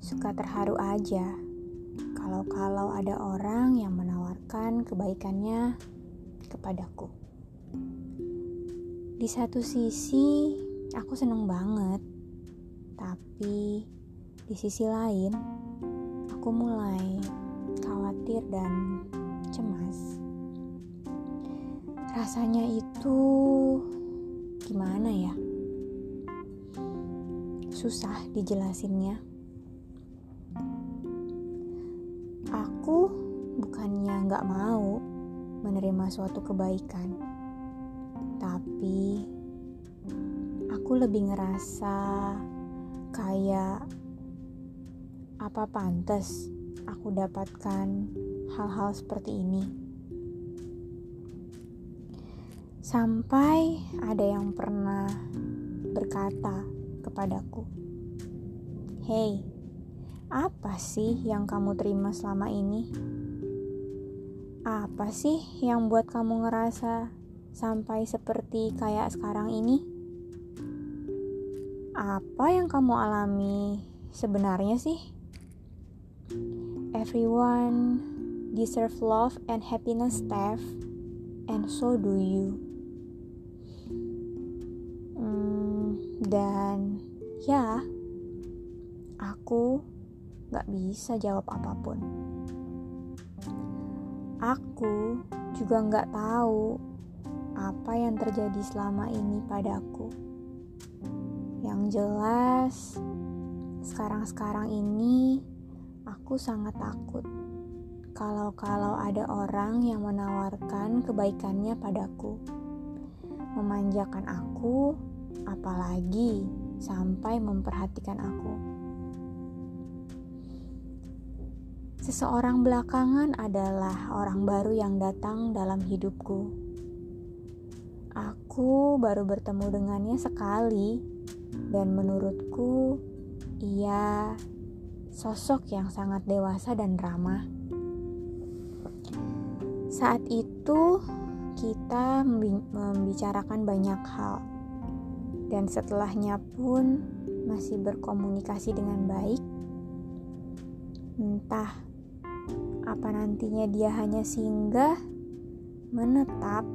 Suka terharu aja kalau-kalau ada orang yang menawarkan kebaikannya kepadaku. Di satu sisi, aku seneng banget, tapi di sisi lain, aku mulai khawatir dan cemas. Rasanya itu gimana ya? Susah dijelasinnya. Aku bukannya nggak mau menerima suatu kebaikan, tapi aku lebih ngerasa kayak apa pantas aku dapatkan hal-hal seperti ini. Sampai ada yang pernah berkata kepadaku, "Hei, apa sih yang kamu terima selama ini? Apa sih yang buat kamu ngerasa sampai seperti kayak sekarang ini? Apa yang kamu alami sebenarnya sih? Everyone deserve love and happiness, Steph, and so do you. Dan ya, aku gak bisa jawab apa pun. Aku juga gak tahu apa yang terjadi selama ini padaku. Yang jelas, sekarang-sekarang ini aku sangat takut kalau-kalau ada orang yang menawarkan kebaikannya padaku, memanjakan aku, apalagi sampai memperhatikan aku. Seseorang belakangan adalah orang baru yang datang dalam hidupku. Aku baru bertemu dengannya sekali, dan menurutku ia sosok yang sangat dewasa dan ramah. Saat itu, kita membicarakan banyak hal, dan setelahnya pun masih berkomunikasi dengan baik. Entah apa nantinya dia hanya singgah, menetap,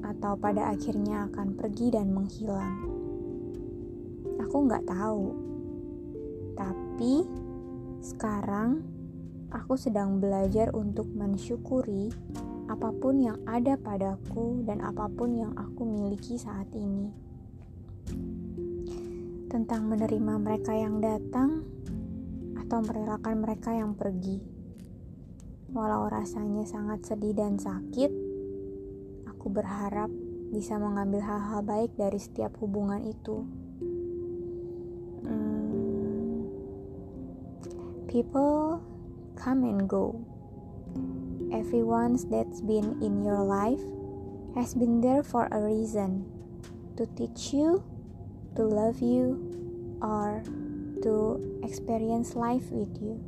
atau pada akhirnya akan pergi dan menghilang? Aku nggak tahu. Tapi sekarang aku sedang belajar untuk mensyukuri apa pun yang ada padaku dan apa pun yang aku miliki saat ini. Tentang menerima mereka yang datang atau merelakan mereka yang pergi. Walau rasanya sangat sedih dan sakit, aku berharap bisa mengambil hal-hal baik dari setiap hubungan itu. Hmm, people come and go. Everyone that's been in your life has been there for a reason to teach you, to love you, or to experience life with you.